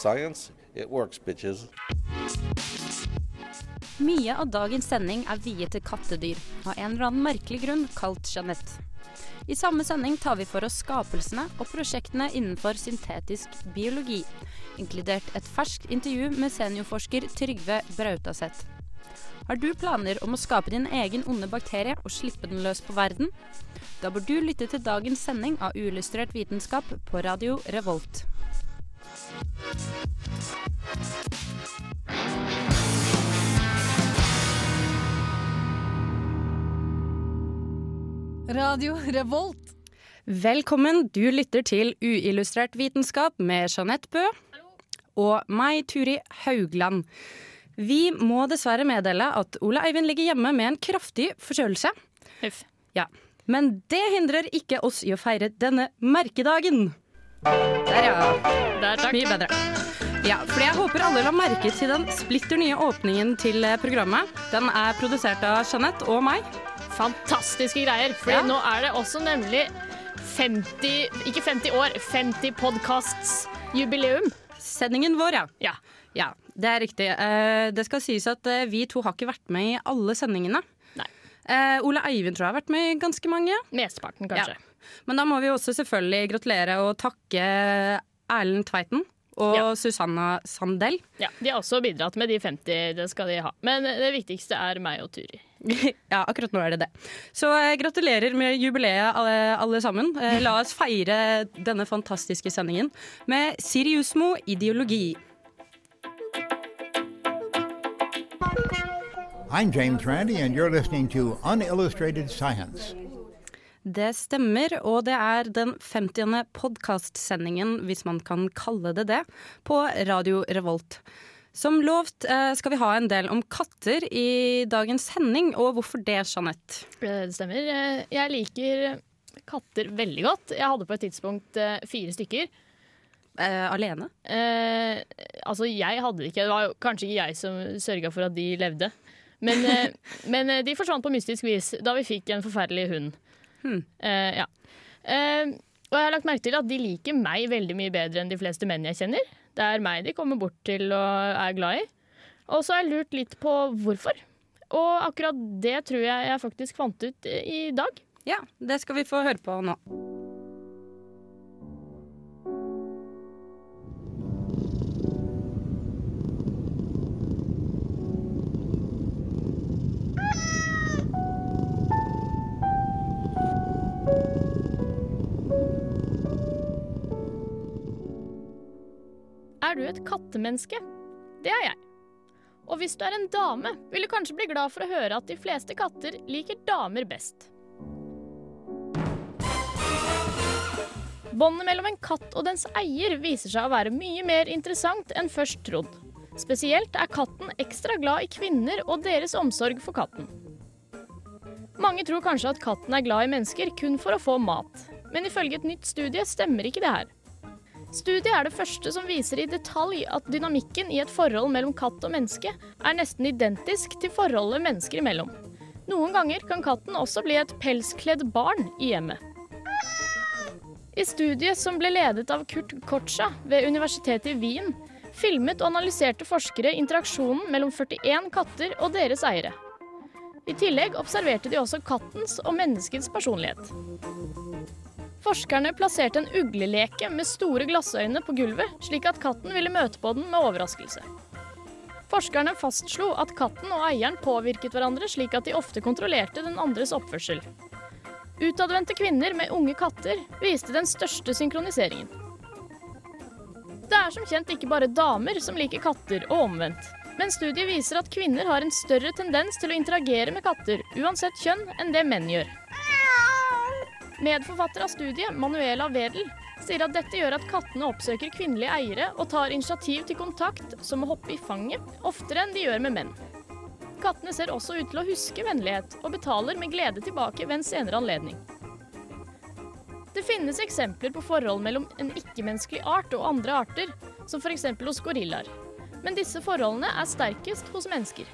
Science, it works, bitches. Mye av dagens sending er viet til kattedyr, av en eller annen merkelig grunn kalt Jeanette. I samme sending tar vi for oss skapelsene og prosjektene innenfor syntetisk biologi, inkludert et ferskt intervju med seniorforsker Trygve Brautaseth. Har du planer om å skape din egen onde bakterie og slippe den løs på verden? Da bør du lytte til dagens sending av Uillustrert vitenskap på radio Revolt. Radio Revolt. Velkommen, du lytter til Uillustrert vitenskap med Jeanette Bø og meg, Turi Haugland. Vi må dessverre meddele at Ole Eivind ligger hjemme med en kraftig forkjølelse. Huff. Ja. Men det hindrer ikke oss i å feire denne merkedagen. Der, ja. Der, takk. Mye bedre. Ja, for jeg håper alle la merke til den splitter nye åpningen til eh, programmet. Den er produsert av Jeanette og meg. Fantastiske greier. For Ja. nå er det også nemlig 50 Ikke 50 år, 50 podkasts jubileum. Sendingen vår, ja. Ja. Ja, det er riktig. Eh, det skal sies at eh, vi to har ikke vært med i alle sendingene. Nei. Ole Eivind tror jeg har vært med i ganske mange. Mesteparten, kanskje. Men da må vi også selvfølgelig gratulere og takke Erlend Tveiten og Ja. Susanna Sandell. Ja, De har også bidratt med de 50, det skal de ha. Men det viktigste er meg og Turi. ja, akkurat nå er det det. Så eh, gratulerer med jubileet alle, alle sammen. Eh, la oss feire denne fantastiske sendingen med Siriusmo ideologi. I'm James Randi, and you're listening to Unillustrated Science. Det stemmer, og det er den 50. podkastsendingen, hvis man kan kalle det det, på Radio Revolt. Som lovt eh, skal vi ha en del om katter i dagens sending, og hvorfor det, Jeanette? Eh, Det stemmer. Eh, Jeg liker katter veldig godt. Jeg hadde på et tidspunkt fire stykker. Eh, alene? Eh, altså, jeg hadde det ikke. Det var kanskje ikke jeg som sørga for at de levde. Men, men de forsvant på mystisk vis da vi fikk en forferdelig hund. Hmm. Eh, ja. Uh, og jeg har lagt merke til at de liker meg veldig mye bedre enn de fleste menn jeg kjenner. Det er meg de kommer bort til og er glad i. Og så har jeg lurt litt på hvorfor. Og akkurat det tror jeg jeg faktisk fant ut i dag. Ja, det skal vi få høre på nå. Er du et kattemenneske? Det er jeg. Og hvis du er en dame, vil du kanskje bli glad for å høre at de fleste katter liker damer best. Båndet mellom en katt og dens eier viser seg å være mye mer interessant enn først trodd. Spesielt er katten ekstra glad i kvinner og deres omsorg for katten. Mange tror kanskje at katten er glad i mennesker kun for å få mat, men ifølge et nytt studie stemmer ikke det her. Studiet er det første som viser i detalj at dynamikken i et forhold mellom katt og menneske er nesten identisk til forholdet mennesker imellom. Noen ganger kan katten også bli et pelskledd barn i hjemmet. I studiet som ble ledet av Kurt Kotscha ved Universitetet i Wien, filmet og analyserte forskere interaksjonen mellom 41 katter og deres eiere. I tillegg observerte de også kattens og menneskets personlighet. Forskerne plasserte en ugleleke med store glassøyne på gulvet, slik at katten ville møte på den med overraskelse. Forskerne fastslo at katten og eieren påvirket hverandre slik at de ofte kontrollerte den andres oppførsel. Utadvendte kvinner med unge katter viste den største synkroniseringen. Det er som kjent ikke bare damer som liker katter, og omvendt. Men studiet viser at kvinner har en større tendens til å interagere med katter, uansett kjønn, enn det menn gjør. Medforfatter av studiet, Manuela Wedel, sier at dette gjør at kattene oppsøker kvinnelige eiere og tar initiativ til kontakt, som å hoppe i fanget, oftere enn de gjør med menn. Kattene ser også ut til å huske vennlighet, og betaler med glede tilbake ved en senere anledning. Det finnes eksempler på forhold mellom en ikke-menneskelig art og andre arter, som f.eks. hos gorillaer. Men disse forholdene er sterkest hos mennesker.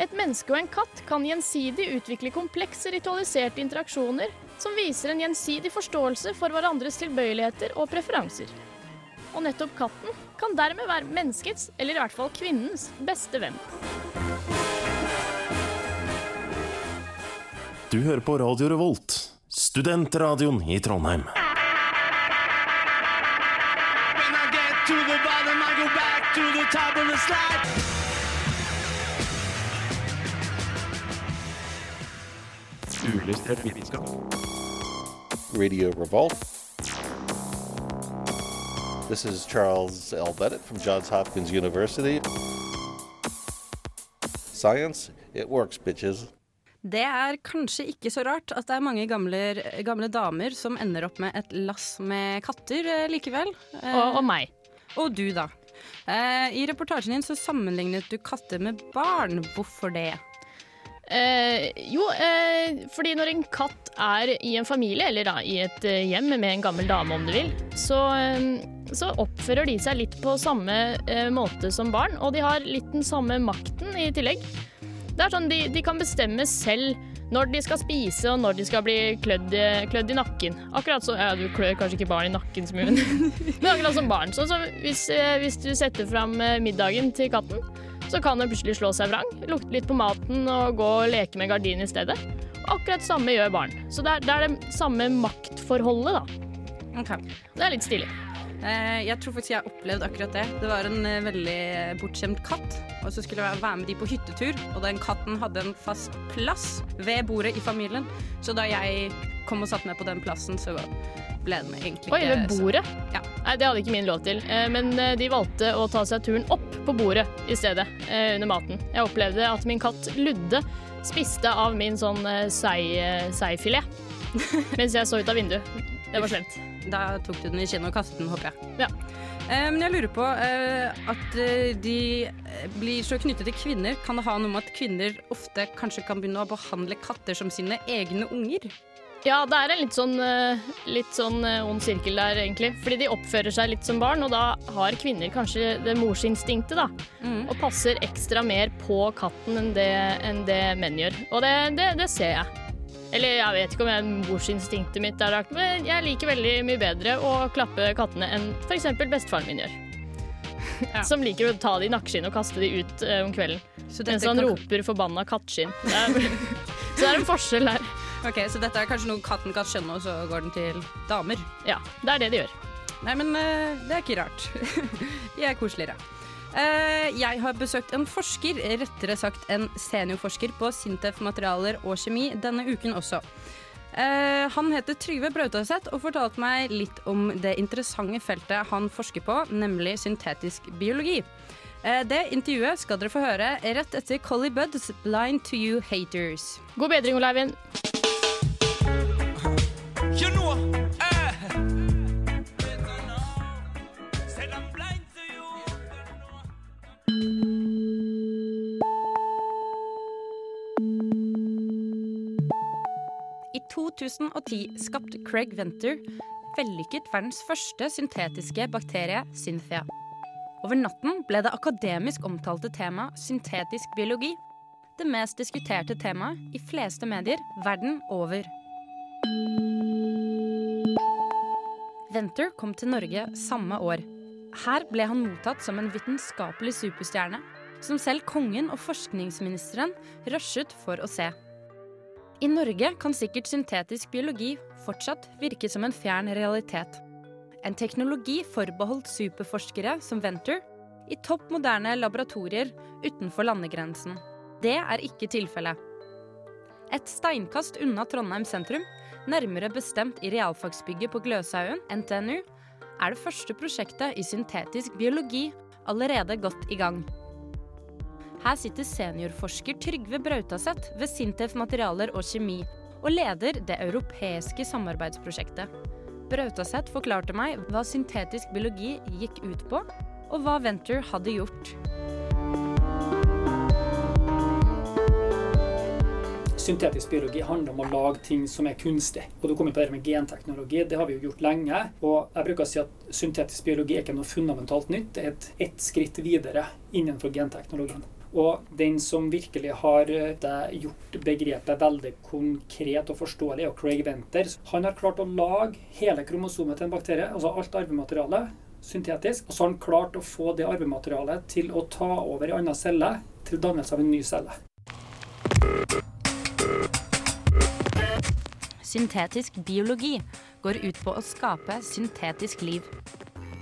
Et menneske og en katt kan gjensidig utvikle komplekse ritualiserte interaksjoner som viser en gjensidig forståelse for hverandres tilbøyeligheter og preferanser. Og nettopp katten kan dermed være menneskets, eller i hvert fall kvinnens, beste venn. Du hører på Radio Revolt, studentradioen i Trondheim. Uillustrert vitenskap. Radio Revolt. This is Charles L. Bennett from Johns Hopkins University. Science, it works, bitches. Det er kanskje ikke så rart at det er mange gamle, gamle damer som ender opp med et lass med katter eh, likevel. Eh, Og, og meg. og du, da. Eh, I reportasjen din så sammenlignet du katter med barn. Hvorfor det? Eh, jo, eh, fordi når en katt er i en familie, eller da i et eh, hjem med en gammel dame om du vil, så, eh, så oppfører de seg litt på samme eh, måte som barn, og de har litt den samme makten i tillegg. Det er sånn, de, de kan bestemme selv når de skal spise og når de skal bli klødd, i- klødd i nakken. Akkurat så, ja, Du klør kanskje ikke barn i nakken, som men, men akkurat som barn. Sånn som hvis, eh, hvis du setter fram eh, middagen til katten, så kan hun plutselig slå seg vrang, lukte litt på maten og gå og leke med gardinen i stedet. Akkurat samme gjør barn. Så det er, det er det samme maktforholdet, da. Okay. Det er litt stilig. Eh, jeg tror faktisk jeg har opplevd akkurat det. Det var en eh, veldig bortskjemt katt, og så skulle jeg være med de på hyttetur, og den katten hadde en fast plass ved bordet i familien. Så da jeg kom og satte meg på den plassen, så ble den egentlig Oi, ved bordet? Ja. Nei, det hadde ikke min lov til. Eh, Men eh, de valgte å ta seg turen opp på bordet i stedet, eh, under maten. Jeg opplevde at min katt Ludde spiste av min sånn sei, seifilet mens jeg så ut av vinduet. Det var slemt. Da tok du den i kinnet og kastet den, håper jeg. Ja. Men jeg lurer på at de blir så knyttet til kvinner. Kan det ha noe med at kvinner ofte kanskje kan begynne å behandle katter som sine egne unger? Ja, det er en litt sånn, eh, litt sånn eh, ond sirkel der, egentlig. Fordi de oppfører seg litt som barn, og da har kvinner kanskje det morsinstinktet, da. Mm. Og passer ekstra mer på katten enn det, enn det menn gjør. Og det, det, det ser jeg. Eller jeg vet ikke om jeg, morsinstinktet mitt er rart, men jeg liker veldig mye bedre å klappe kattene enn f.eks. bestefaren min gjør. Ja. Som liker å ta de i nakkeskinnet og kaste de ut eh, om kvelden. Så Mens han kan- roper forbanna kattskinn. Så det er en forskjell der. Ok, Så dette er kanskje noe katten kan skjønne, og så går den til damer? Ja, det er det de gjør. Nei, men eh, det er ikke rart. De er koseligere. Eh, jeg har besøkt en forsker, rettere sagt en seniorforsker på Sintef materialer og kjemi denne uken også. Eh, han heter Trygve Brautaset og fortalte meg litt om det interessante feltet han forsker på, nemlig syntetisk biologi. Det intervjuet skal dere få høre rett etter Collie Budds 'Blind to You Haters'. God bedring, Ole Eivind. Eh. I 2010 skapte Craig Venter vellykket verdens første syntetiske bakterie, Synthia. Over natten ble det akademisk omtalte tema syntetisk biologi det mest diskuterte temaet i fleste medier verden over. Venter kom til Norge samme år. Her ble han mottatt som en vitenskapelig superstjerne, som selv kongen og forskningsministeren rushet for å se. I Norge kan sikkert syntetisk biologi fortsatt virke som en fjern realitet. En teknologi forbeholdt superforskere som Venter i topp moderne laboratorier utenfor landegrensen. Det er ikke tilfellet. Et steinkast unna Trondheim sentrum, nærmere bestemt i realfagsbygget på Gløshaugen, NTNU, er det første prosjektet i syntetisk biologi allerede godt i gang. Her sitter seniorforsker Trygve Brautaseth ved Sintef materialer og kjemi og leder det europeiske samarbeidsprosjektet. Brautaseth forklarte meg hva syntetisk biologi gikk ut på, og hva Venture hadde gjort. Syntetisk biologi handler om å lage ting som er kunstig. Og du kommer på det med genteknologi. Det har vi jo gjort lenge. Og jeg bruker å si at syntetisk biologi er ikke noe fundamentalt nytt. Det er et, ett skritt videre innenfor genteknologien. Og den som virkelig har eh, gjort begrepet veldig konkret og forståelig, er Craig Venter. Han har klart å lage hele kromosomet til en bakterie, altså alt arvemateriale, syntetisk. Og så har han klart å få det arvematerialet til å ta over i annen celle til dannelse av en ny celle. Syntetisk biologi går ut på å skape syntetisk liv.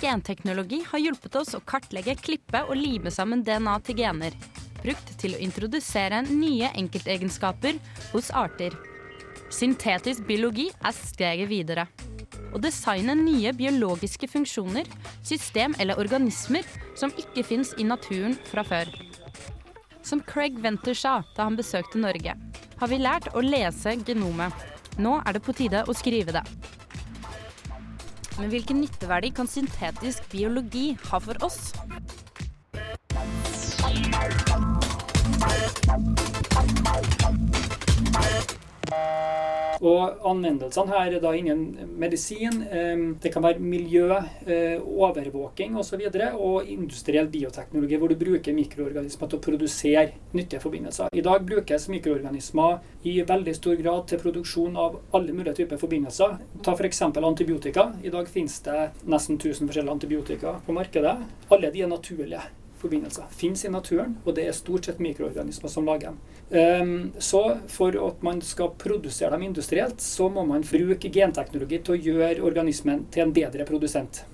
Genteknologi har hjulpet oss å kartlegge, klippe og lime sammen DNA til gener. Brukt til å introdusere nye enkeltegenskaper hos arter. Syntetisk biologi er steget videre. Å designe nye biologiske funksjoner, system eller organismer som ikke fins i naturen fra før. Som Craig Venter sa da han besøkte Norge, har vi lært å lese genomet. Nå er det på tide å skrive det. Men hvilken nytteverdi kan syntetisk biologi ha for oss? Og anvendelsene her er da innen medisin, eh, det kan være miljø, eh, overvåking osv. Og, så og industriell bioteknologi, hvor du bruker mikroorganismer til å produsere nyttige forbindelser. I dag brukes mikroorganismer i veldig stor grad til produksjon av alle mulige typer forbindelser. Ta f.eks. antibiotika. I dag finnes det nesten 1000 forskjellige antibiotika på markedet. Alle de er naturlige forbindelser. Fins i naturen, og det er stort sett mikroorganismer som lager dem. Um, så for at man skal produsere dem industrielt, så må man bruke genteknologi til å gjøre organismen til en bedre produsent.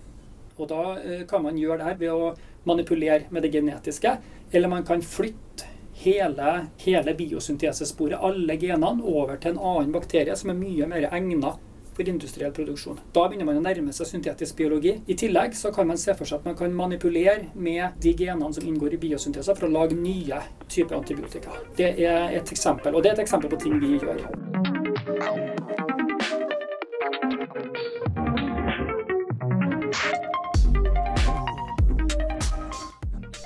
Og da uh, kan man gjøre det her ved å manipulere med det genetiske, eller man kan flytte hele, hele biosyntesesporet, alle genene, over til en annen bakterie som er mye mer egnet for industriell produksjon. Da begynner man å nærme seg syntetisk biologi. I tillegg så kan man se for seg at man kan manipulere med de genene som inngår i biosyntese for å lage nye typer antibiotika. Det er et eksempel, og det er et eksempel på ting vi gjør.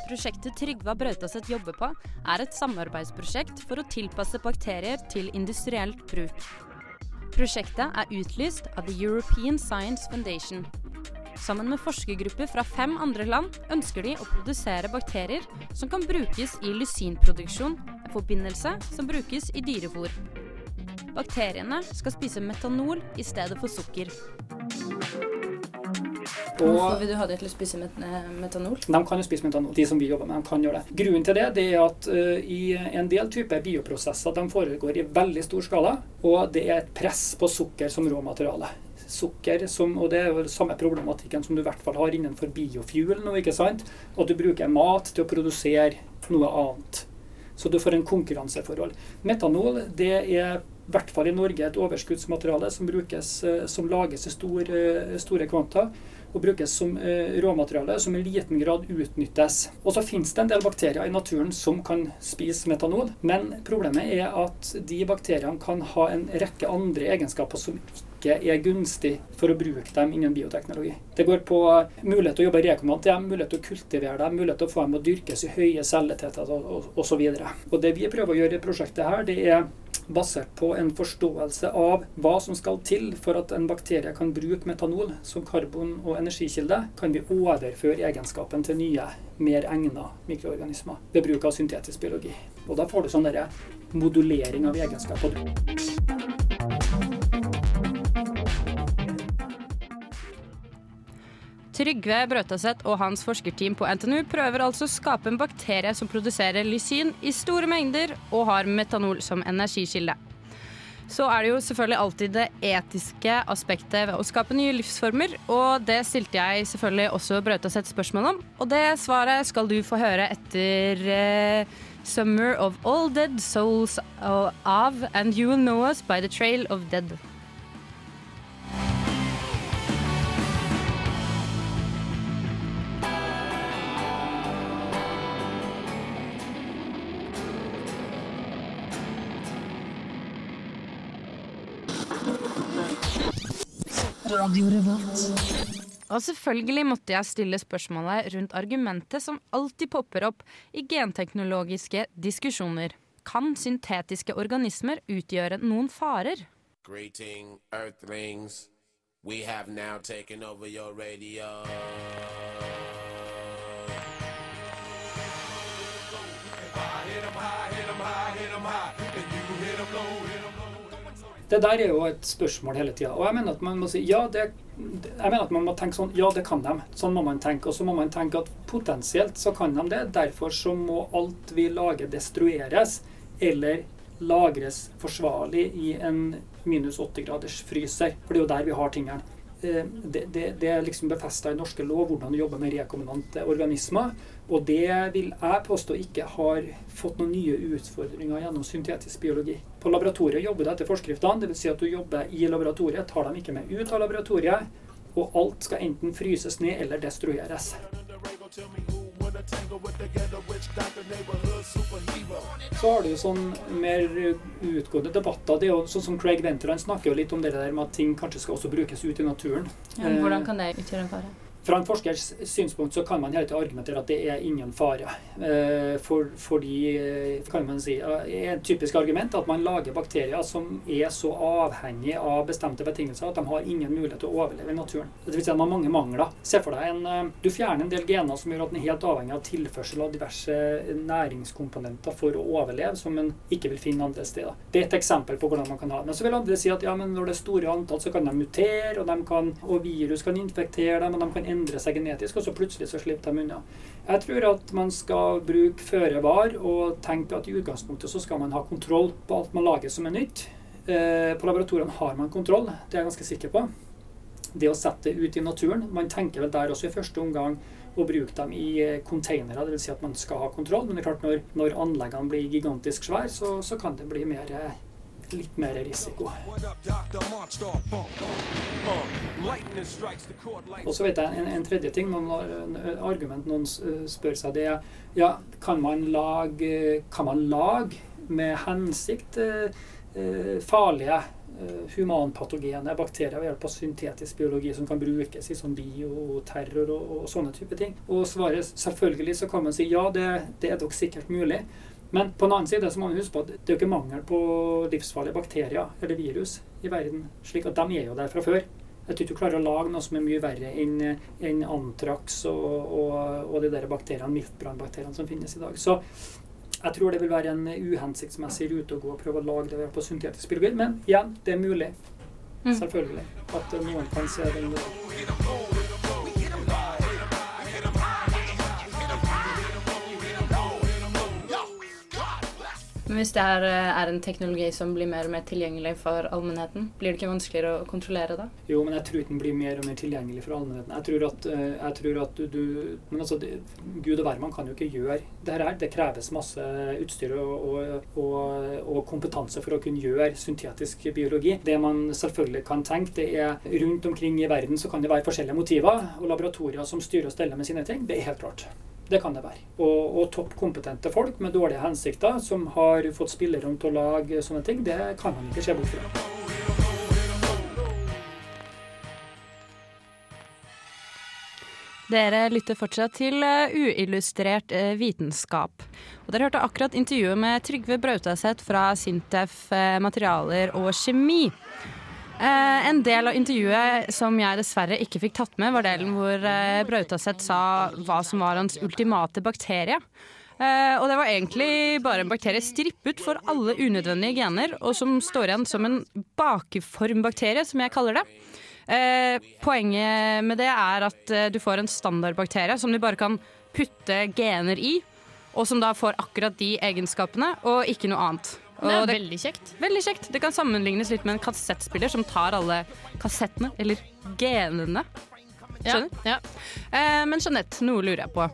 Prosjektet Trygva Brautaseth jobber på, er et samarbeidsprosjekt for å tilpasse bakterier til industrielt bruk. Prosjektet er utlyst av The European Science Foundation. Sammen med forskergrupper fra fem andre land ønsker de å produsere bakterier som kan brukes i lysinproduksjon, en forbindelse som brukes i dyrefôr. Bakteriene skal spise metanol i stedet for sukker. Hvorfor vil du ha det til å spise met eh, metanol? De kan jo spise metanol, de som vi jobber med. de kan gjøre det. Grunnen til det, det er at uh, i en del typer bioprosesser de foregår i veldig stor skala, og det er et press på sukker som råmateriale. Sukker som, og det er jo samme problematikken som du i hvert fall har innenfor biofuel nå, ikke sant? At du bruker mat til å produsere noe annet. Så du får en konkurranseforhold. Metanol det er i hvert fall i Norge et overskuddsmateriale som, brukes, uh, som lages i store, store kvanta og brukes som eh, råmateriale som i liten grad utnyttes. Og så finnes det en del bakterier i naturen som kan spise metanol, men problemet er at de bakteriene kan ha en rekke andre egenskaper som er gunstig for å bruke dem innen bioteknologi. Det går på mulighet til å jobbe rekombinant dem, mulighet til å kultivere dem, mulighet til å få dem å dyrkes i høye celletettheter osv. Det vi prøver å gjøre i prosjektet her, det er basert på en forståelse av hva som skal til for at en bakterie kan bruke metanol som karbon- og energikilde, kan vi overføre egenskapen til nye, mer egna mikroorganismer ved bruk av syntetisk biologi. Og da får du sånn modulering av egenskaper. Trygve Brøtaseth og hans forskerteam på NTNU prøver altså å skape en bakterie som produserer lysin i store mengder og har metanol som energikilde. Så er det jo selvfølgelig alltid det etiske aspektet ved å skape nye livsformer, og det stilte jeg selvfølgelig også Brøtaseth spørsmål om. Og det svaret skal du få høre etter uh, 'Summer of All Dead Souls' av 'And You Will Know Us By The Trail of Dead'. Og selvfølgelig måtte jeg stille spørsmålet rundt argumentet som alltid popper opp i genteknologiske diskusjoner. Kan syntetiske organismer utgjøre noen farer? Greeting, Earthlings. We have now taken over your radio. Det der er jo et spørsmål hele tida. Og jeg mener at man må si ja, det, jeg mener at man må tenke sånn Ja, det kan de. Sånn må man tenke. Og så må man tenke at potensielt så kan de det. Derfor så må alt vi lager, destrueres eller lagres forsvarlig i en minus 80 graders fryser. For det er jo der vi har tingene. Det, det, det er liksom befesta i norske lov hvordan du jobber med rekombinante organismer. Og det vil jeg påstå ikke har fått noen nye utfordringer gjennom syntetisk biologi. På laboratoriet jobber du etter forskriftene, dvs. Si at du jobber i laboratoriet, tar dem ikke med ut av laboratoriet. Og alt skal enten fryses ned eller destrueres. Så har du jo sånn mer utgående debatter. Det er jo sånn som Craig Venter han snakker jo litt om det der med at ting kanskje skal også brukes ut i naturen. Ja, men hvordan kan det utgjøre en fare? Fra en forskers synspunkt så kan man hele tiden argumentere at det er ingen fare. Eh, For, fordi, eh, kan man si, er Et typisk argument at man lager bakterier som er så avhengig av bestemte betingelser at de har ingen mulighet til å overleve i naturen. Det vil si at man har mange mangler. Se for deg en, eh, Du fjerner en del gener som gjør at den er helt avhengig av tilførsel av diverse næringskomponenter for å overleve, som en ikke vil finne andre steder. Det er et eksempel på hvordan man kan ha det. Men så vil andre si at ja, men når det er store antall, så kan de mutere, og, de kan, og virus kan infektere dem, og de kan endre seg genetisk, og så plutselig så slipper de unna. Jeg tror at man skal bruke føre var og tenke at i utgangspunktet så skal man ha kontroll på alt man lager som er nytt. Eh, På laboratoriene har man kontroll, det er jeg ganske sikker på. Det å sette det ut i naturen Man tenker vel der også i første omgang å bruke dem i eh, containere, dvs. Si at man skal ha kontroll. Men det er klart når, når anleggene blir gigantisk svære, så, så kan det bli mer, eh, litt mer risiko. Og så vet jeg en, en tredje ting, noen argument noen spør seg, det er ja, kan man lage, kan man lage med hensikt eh, eh, farlige eh, humanpatogene bakterier ved hjelp av syntetisk biologi som kan brukes i sånn bioterror og, og sånne type ting? Og svaret selvfølgelig så kan man si ja, det, det er nok sikkert mulig. Men på den annen side så må man huske på at det er jo ikke mangel på livsfarlige bakterier eller virus i verden. slik at de er jo der fra før. Jeg tror ikke du klarer å lage noe som er mye verre enn en antrax og, og, og de der bakteriene, miltbrannbakteriene som finnes i dag. Så jeg tror det vil være en uhensiktsmessig rute å gå og prøve å lage det på syntetisk biologi. Men igjen, det er mulig. Selvfølgelig. At noen kan se den. Men hvis det er, er en teknologi som blir mer og mer tilgjengelig for allmennheten, blir det ikke vanskeligere å kontrollere da? Jo, men jeg tror den blir mer og mer tilgjengelig for allmennheten. Jeg tror at, eh, jeg tror at du, du Men altså, det, Gud og hvermann kan jo ikke gjøre det her. Det kreves masse utstyr og, og, og, og kompetanse for å kunne gjøre syntetisk biologi. Det man selvfølgelig kan tenke, det er rundt omkring i verden så kan det være forskjellige motiver, og laboratorier som styrer og steller med sine ting. Det er helt klart. Det kan det være. Og, og topp folk med dårlige hensikter som har fått spillerom til å lage sånne ting, det kan man ikke se bort fra. Dere lytter fortsatt til eh, uillustrert eh, vitenskap. Og dere hørte akkurat intervjuet med Trygve Brautaseth fra Sintef eh, materialer og kjemi. Eh, en del av intervjuet som jeg dessverre ikke fikk tatt med, var delen hvor eh, Brautaseth sa hva som var hans ultimate bakterie. Eh, og det var egentlig bare en bakterie strippet for alle unødvendige gener, og som står igjen som en bakeformbakterie, som jeg kaller det. Eh, poenget med det er at eh, du får en standardbakterie som du bare kan putte gener i, og som da får akkurat de egenskapene, og ikke noe annet. Det er veldig kjekt. Veldig kjekt. Det kan sammenlignes litt med en kassettspiller som tar alle kassettene, eller genene. Skjønner? Ja, Eh, men Jeanette, noe lurer jeg på.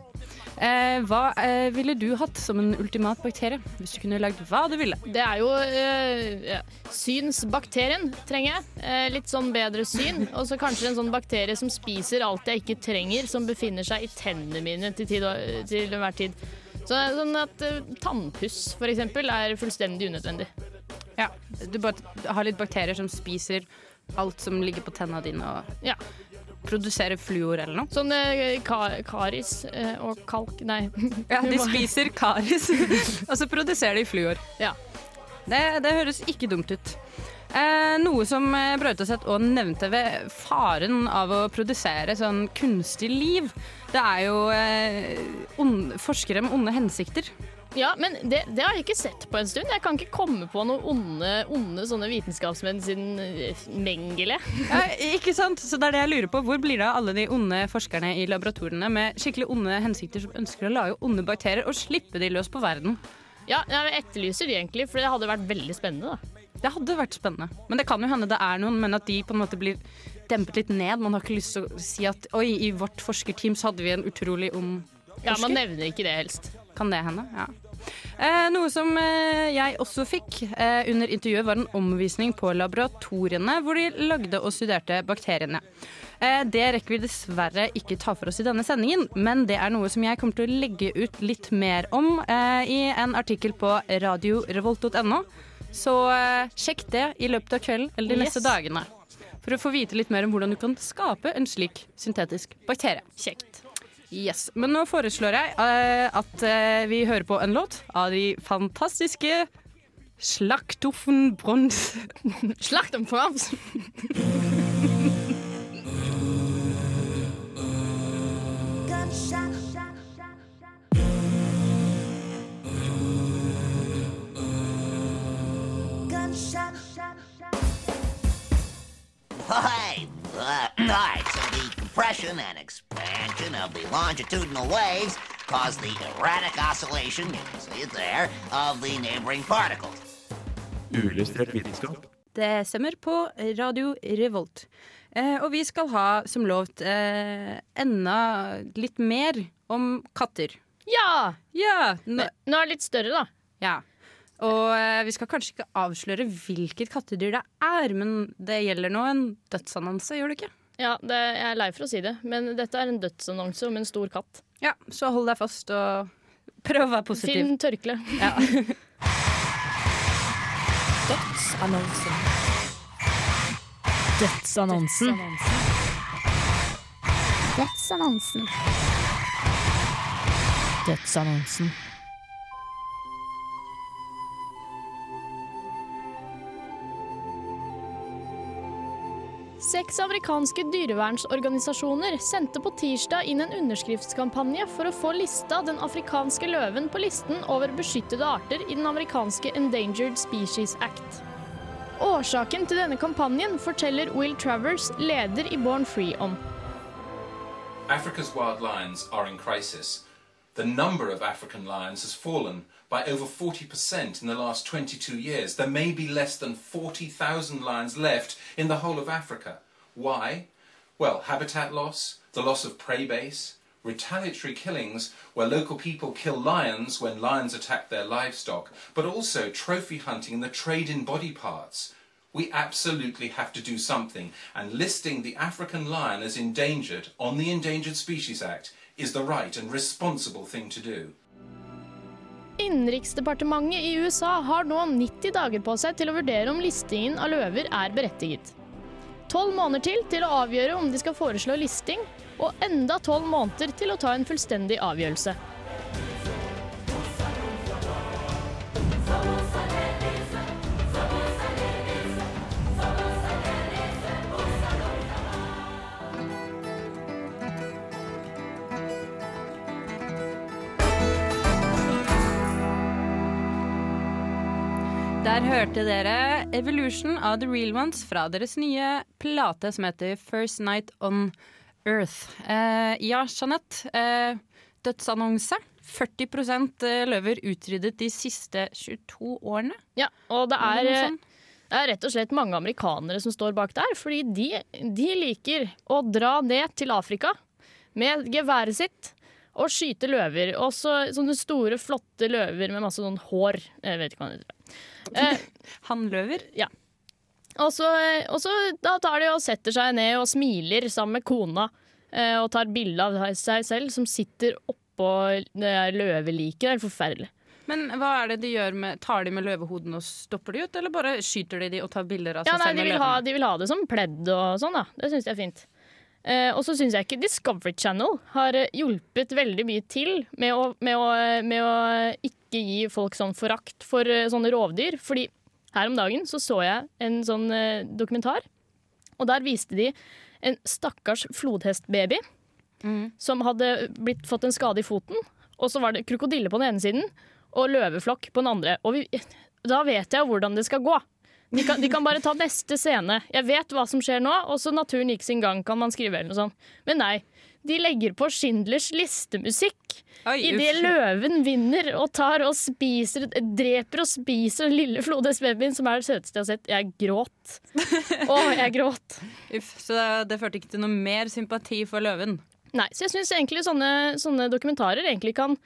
Eh, hva eh, ville du hatt som en ultimat bakterie? Hvis du kunne lagd hva du ville? Det er jo eh, ja, synsbakterien, trenger jeg. Eh, litt sånn bedre syn. Og så kanskje en sånn bakterie som spiser alt jeg ikke trenger, som befinner seg i tennene mine til, tid og, til enhver tid. Så, sånn at uh, tannpuss, for eksempel, er fullstendig unødvendig. Ja, Du bare har litt bakterier som spiser alt som ligger på tenna dine og Ja. produserer fluor eller noe. Sånn eh, ka karis eh, og kalk Nei. Ja, de spiser karis, og så produserer de fluor. Ja. Det, det høres ikke dumt ut. Eh, noe som eh, Brautaset òg nevnte ved faren av å produsere sånn kunstig liv, det er jo eh, forskere med onde hensikter. Ja, men det, det har jeg ikke sett på en stund. Jeg kan ikke komme på noen onde, onde sånne vitenskapsmenn siden eh, Mengele. Ja, ikke sant? Så det er det jeg lurer på. Hvor blir det av alle de onde forskerne i laboratoriene med skikkelig onde hensikter som ønsker å lage onde bakterier og slippe de løs på verden? Ja, jeg etterlyser de egentlig, for det hadde vært veldig spennende. da. Det hadde vært spennende. Men det kan jo hende det er noen, men at de på en måte blir dempet litt ned. Man har ikke lyst til å si at oi, i vårt forskerteam så hadde vi en utrolig ond Ja. Man nevner ikke det helst. Kan det hende? Ja. Eh, noe som eh, jeg også fikk eh, under intervjuet, var en omvisning på laboratoriene hvor de lagde og studerte bakteriene. Eh, det rekker vi dessverre ikke ta for oss i denne sendingen, men det er noe som jeg kommer til å legge ut litt mer om eh, i en artikkel på radiorevolt.no. Så eh, sjekk det i løpet av kvelden eller de Yes. neste dagene. For å få vite litt mer om hvordan du kan skape en slik syntetisk bakterie. Kjekt. Yes, Men nå foreslår jeg uh, at uh, vi hører på en låt av de fantastiske Slaktoffen Brons. Slakten Frans. Hi. Uh, right, so the compression and expansion of the longitudinal waves cause the erratic oscillation, you can see it there, of the neighboring particles. Uillustrert vitenskap. Det stemmer på Radio Revolt. Eh, og vi skal ha, som lovt, eh, enda litt mer om katter. Ja! Ja, nå, Nå er det litt større, da. ja. Og eh, vi skal kanskje ikke avsløre hvilket kattedyr det er, men det gjelder nå en dødsannonse, gjør det ikke? Ja, det, Jeg er lei for å si det, men dette er en dødsannonse om en stor katt. Ja, så hold deg fast og prøv å være positiv. Finn tørkle. Ja. Dødsannonsen. Dødsannonsen. Dødsannonsen. Dødsannonsen. Seks amerikanske dyrevernsorganisasjoner sendte på tirsdag inn en underskriftskampanje for å få lista den afrikanske løven på listen over beskyttede arter i den amerikanske Endangered Species Act. Årsaken til denne kampanjen forteller Will Travers, leder i Born Free, om. Africa's wild lions are in crisis. The number of African lions has fallen by over 40% in the last 22 years. There may be less than 40,000 lions left in the whole of Africa. Why? Well, habitat loss, the loss of prey base, retaliatory killings where local people kill lions when lions attack their livestock, but also trophy hunting and the trade in body parts. We absolutely have to do something, and listing the African lion as endangered on the Endangered Species Act is the right and responsible thing to do. Innenriksdepartementet i USA har nå 90 dager på seg til å vurdere om listingen av løver er berettiget. Tolv måneder til til å avgjøre om de skal foreslå listing, og enda tolv måneder til å ta en fullstendig avgjørelse. Der hørte dere Evolution av The Real Ones fra deres nye plate som heter First Night On Earth. Eh, ja, Jeanette. Eh, dødsannonse. 40% løver utryddet de siste 22 årene. Ja, og det Er eh, det er rett og slett mange amerikanere som står bak der. Fordi de, de liker å dra ned til Afrika med geværet sitt og skyte løver. Også sånne store, flotte løver med masse sånn hår. Jeg vet ikke hva det heter. Eh, Hannløver? Ja. Og så, og så da tar de og setter seg ned og smiler sammen med kona eh, og tar bilde av seg selv som sitter oppå det løveliket. Det er forferdelig. Men hva er det de gjør med Tar de med løvehodene og stopper de ut, eller bare skyter de de og tar bilder av Ja, seg nei, selv de med vil, ha, de vil ha det som pledd og sånn, da. Det syns jeg er fint. Eh, og så syns jeg ikke Discovery Channel har eh, hjulpet veldig mye til med å, med å, med å ikke gi folk sånn forakt for uh, sånne rovdyr. Fordi her om dagen så så jeg en sånn uh, dokumentar, og der viste de en stakkars flodhestbaby som hadde blitt, fått en skade i foten. Og så var det krokodille på den ene siden og løveflokk på den andre. Og vi, da vet jeg hvordan det skal gå. De kan, de kan bare ta neste scene. Jeg vet hva som skjer nå, og så naturen gikk sin gang, kan man skrive. eller noe sånt. Men nei, de legger på Schindlers listemusikk idet løven vinner og tar og spiser, dreper og spiser lille flodhestbabyen, som er det søteste jeg har sett. Jeg gråt. Å, jeg gråt. Uff, så det, det førte ikke til noe mer sympati for løven? Nei, så jeg syns egentlig sånne, sånne dokumentarer egentlig kan,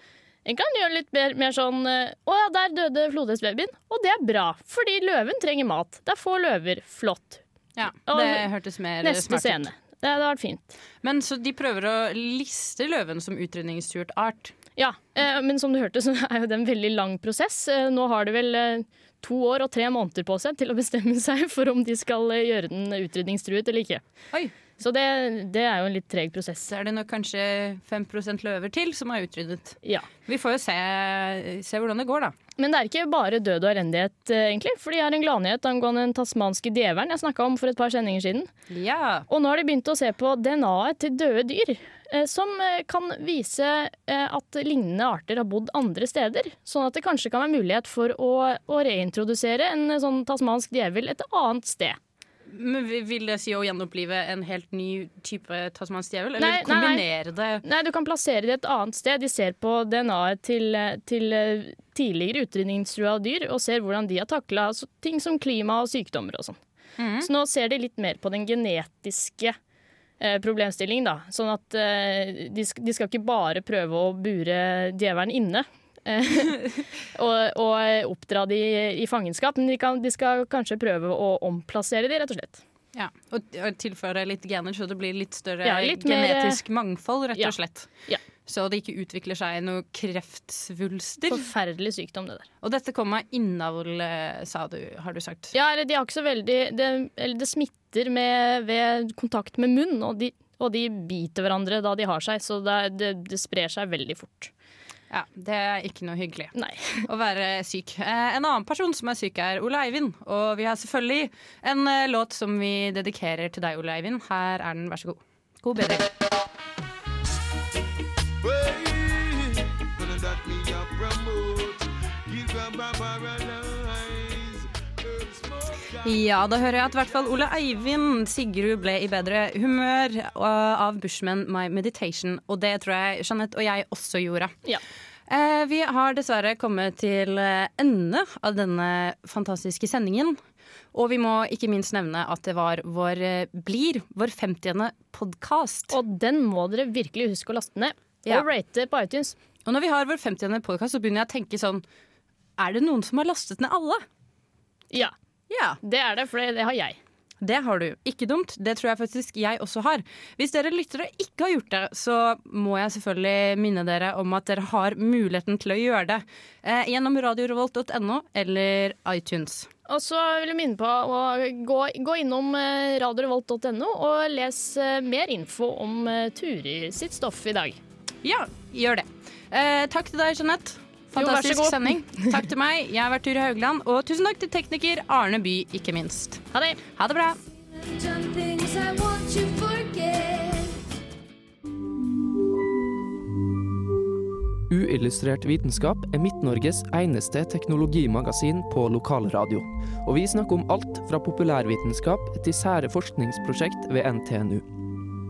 egentlig kan gjøre litt mer, mer sånn eh, Å ja, der døde flodhestbabyen. Og det er bra, fordi løven trenger mat. Det er få løver. Flott. Ja, Og det hørtes mer smart ut. Neste scene. Det hadde vært fint. Men så de prøver å liste løven som utrydningstruet art? Ja, eh, men som du hørte, så er jo det en veldig lang prosess. Eh, nå har de vel eh, to år og tre måneder på seg til å bestemme seg for om de skal eh, gjøre den utrydningstruet eller ikke. Oi. Så det, det er jo en litt treg prosess. Så er det nok kanskje 5% løver til som er utryddet. Ja. Vi får jo se, se hvordan det går, da. Men det er ikke bare død og elendighet, eh, egentlig. For de har en gladnyhet angående den tasmanske djevelen jeg snakka om for et par sendinger siden. Ja. Og nå har de begynt å se på DNA-et til døde dyr. eh, Som eh, kan vise at lignende arter har bodd andre steder. Sånn at det kanskje kan være mulighet for å, å reintrodusere en sånn tasmansk djevel et annet sted. Men Vil det si å gjenopplive en helt ny type tasmansk djevel? Eller Nei, nei, nei. kombinere det? Nei, du kan plassere det et annet sted. De ser på DNA-et til, til eh, tidligere utrydningstrua dyr og ser hvordan de har takla ting som klima og sykdommer og sånn. Så nå ser de litt mer på den genetiske eh, problemstillingen, da. Sånn at eh, de, de skal ikke bare prøve å bure djevelen inne. og, og oppdra de i fangenskap, men de, kan, de skal kanskje prøve å omplassere de, rett og slett. Ja, og, og tilføre litt gener så det blir litt større Ja, litt mer, genetisk mangfold, rett ja. og slett. Ja. Så det ikke utvikler seg noen kreftsvulster. Forferdelig sykdom, det der. Og dette kommer av innavl, eh, sa du, har du sagt. Ja, de har ikke så veldig Det, eller det smitter med, ved kontakt med munn, og de, og de biter hverandre da de har seg, så det, det, det sprer seg veldig fort. Ja, Det er ikke noe hyggelig Nei. å være syk. Eh, en annen person som er syk, er Ole Eivind. Og vi har selvfølgelig en eh, låt som vi dedikerer til deg, Ole Eivind. Her er den, vær så god. God bedring. Ja, da hører jeg at i hvert fall Ole Eivind Sigrud ble i bedre humør uh, av Bushman My Meditation. Og det tror jeg Jeanette og jeg også gjorde. Ja. Eh, vi har dessverre kommet til eh, ende av denne fantastiske sendingen. Og vi må ikke minst nevne at det var vår, eh, blir vår 50. podkast. Og den må dere virkelig huske å laste ned. Ja. Og rate på iTunes. Og når vi har vår 50. podkast, så begynner jeg å tenke sånn Er det noen som har lastet ned alle? Ja. Ja. Det er det, for det har jeg. Det har du. Ikke dumt. Det tror jeg faktisk jeg også har. Hvis dere lyttere ikke har gjort det, så må jeg selvfølgelig minne dere om at dere har muligheten til å gjøre det eh, gjennom radiorevolt.no eller iTunes. Og så vil jeg minne på å gå, gå innom eh, radiorevolt.no og les eh, mer info om eh, Turi sitt stoff i dag. Ja, gjør det. Eh, takk til deg, Jeanette. Jo, Fantastisk god. sending. Takk til meg. Jeg har vært Ture Haugland. Og tusen takk til tekniker Arne By, ikke minst. Ha det. Ha det bra. Uillustrert vitenskap er Midt-Norges eneste teknologimagasin på lokalradio. Og vi snakker om alt fra populærvitenskap til sære forskningsprosjekt ved NTNU.